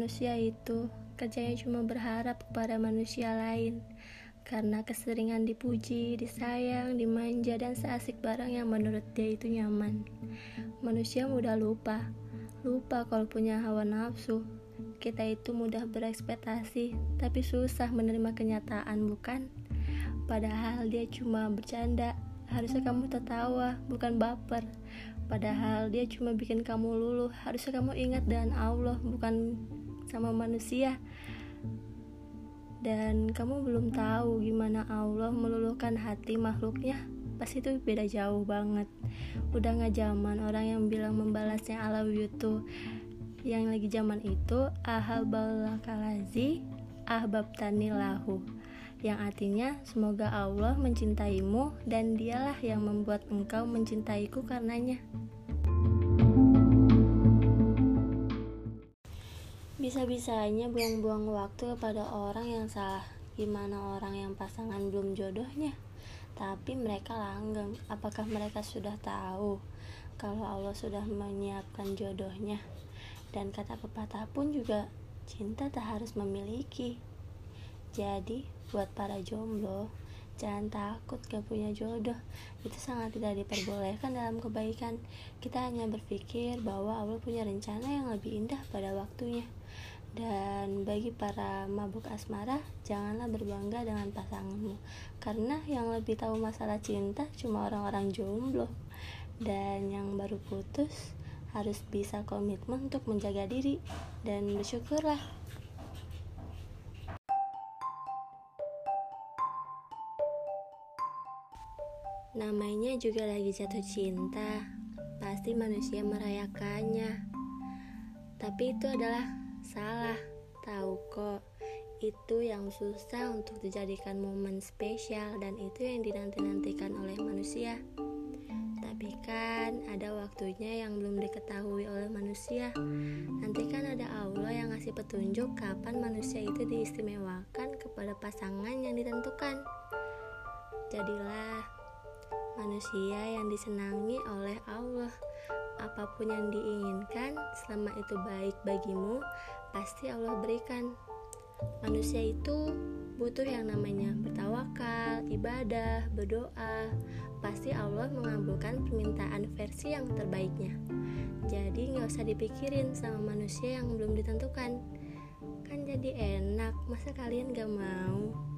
manusia itu kerjanya cuma berharap kepada manusia lain karena keseringan dipuji, disayang, dimanja, dan seasik barang yang menurut dia itu nyaman. Manusia mudah lupa, lupa kalau punya hawa nafsu. Kita itu mudah berekspektasi, tapi susah menerima kenyataan, bukan? Padahal dia cuma bercanda, harusnya kamu tertawa, bukan baper. Padahal dia cuma bikin kamu luluh, harusnya kamu ingat dengan Allah, bukan sama manusia. Dan kamu belum tahu gimana Allah meluluhkan hati makhluknya. Pasti itu beda jauh banget. Udah nggak zaman orang yang bilang membalasnya ala yutu yang lagi zaman itu ahabalakalazi ahbab tanilahu yang artinya semoga Allah mencintaimu dan dialah yang membuat engkau mencintaiku karenanya Bisa-bisanya buang-buang waktu kepada orang yang salah Gimana orang yang pasangan belum jodohnya? Tapi mereka langgeng Apakah mereka sudah tahu Kalau Allah sudah menyiapkan jodohnya? Dan kata pepatah pun juga Cinta tak harus memiliki. Jadi buat para jomblo Jangan takut gak punya jodoh. Itu sangat tidak diperbolehkan dalam kebaikan. Kita hanya berpikir bahwa Allah punya rencana yang lebih indah pada waktunya dan bagi para mabuk asmara, janganlah berbangga dengan pasanganmu, karena yang lebih tahu masalah cinta cuma orang-orang jomblo, dan yang baru putus harus bisa komitmen untuk menjaga diri dan bersyukurlah. Namanya juga lagi jatuh cinta, pasti manusia merayakannya. Tapi itu adalah Salah, tahu kok. Itu yang susah untuk dijadikan momen spesial dan itu yang dinanti-nantikan oleh manusia. Tapi kan ada waktunya yang belum diketahui oleh manusia. Nanti kan ada Allah yang ngasih petunjuk kapan manusia itu diistimewakan kepada pasangan yang ditentukan. Jadilah manusia yang disenangi oleh Allah apa pun yang diinginkan selama itu baik bagimu pasti Allah berikan. Manusia itu butuh yang namanya bertawakal, ibadah, berdoa. Pasti Allah mengabulkan permintaan versi yang terbaiknya. Jadi nggak usah dipikirin sama manusia yang belum ditentukan. Kan jadi enak, masa kalian gak mau?